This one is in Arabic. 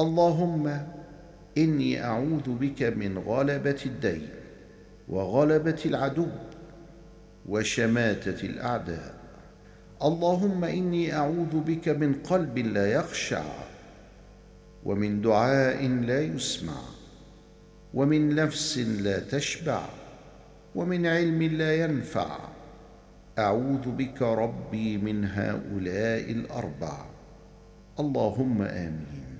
اللهم إني أعوذ بك من غلبة الدين وغلبة العدو وشماتة الأعداء. اللهم إني أعوذ بك من قلب لا يخشع ومن دعاء لا يسمع ومن نفس لا تشبع ومن علم لا ينفع. أعوذ بك ربي من هؤلاء الأربع. اللهم آمين.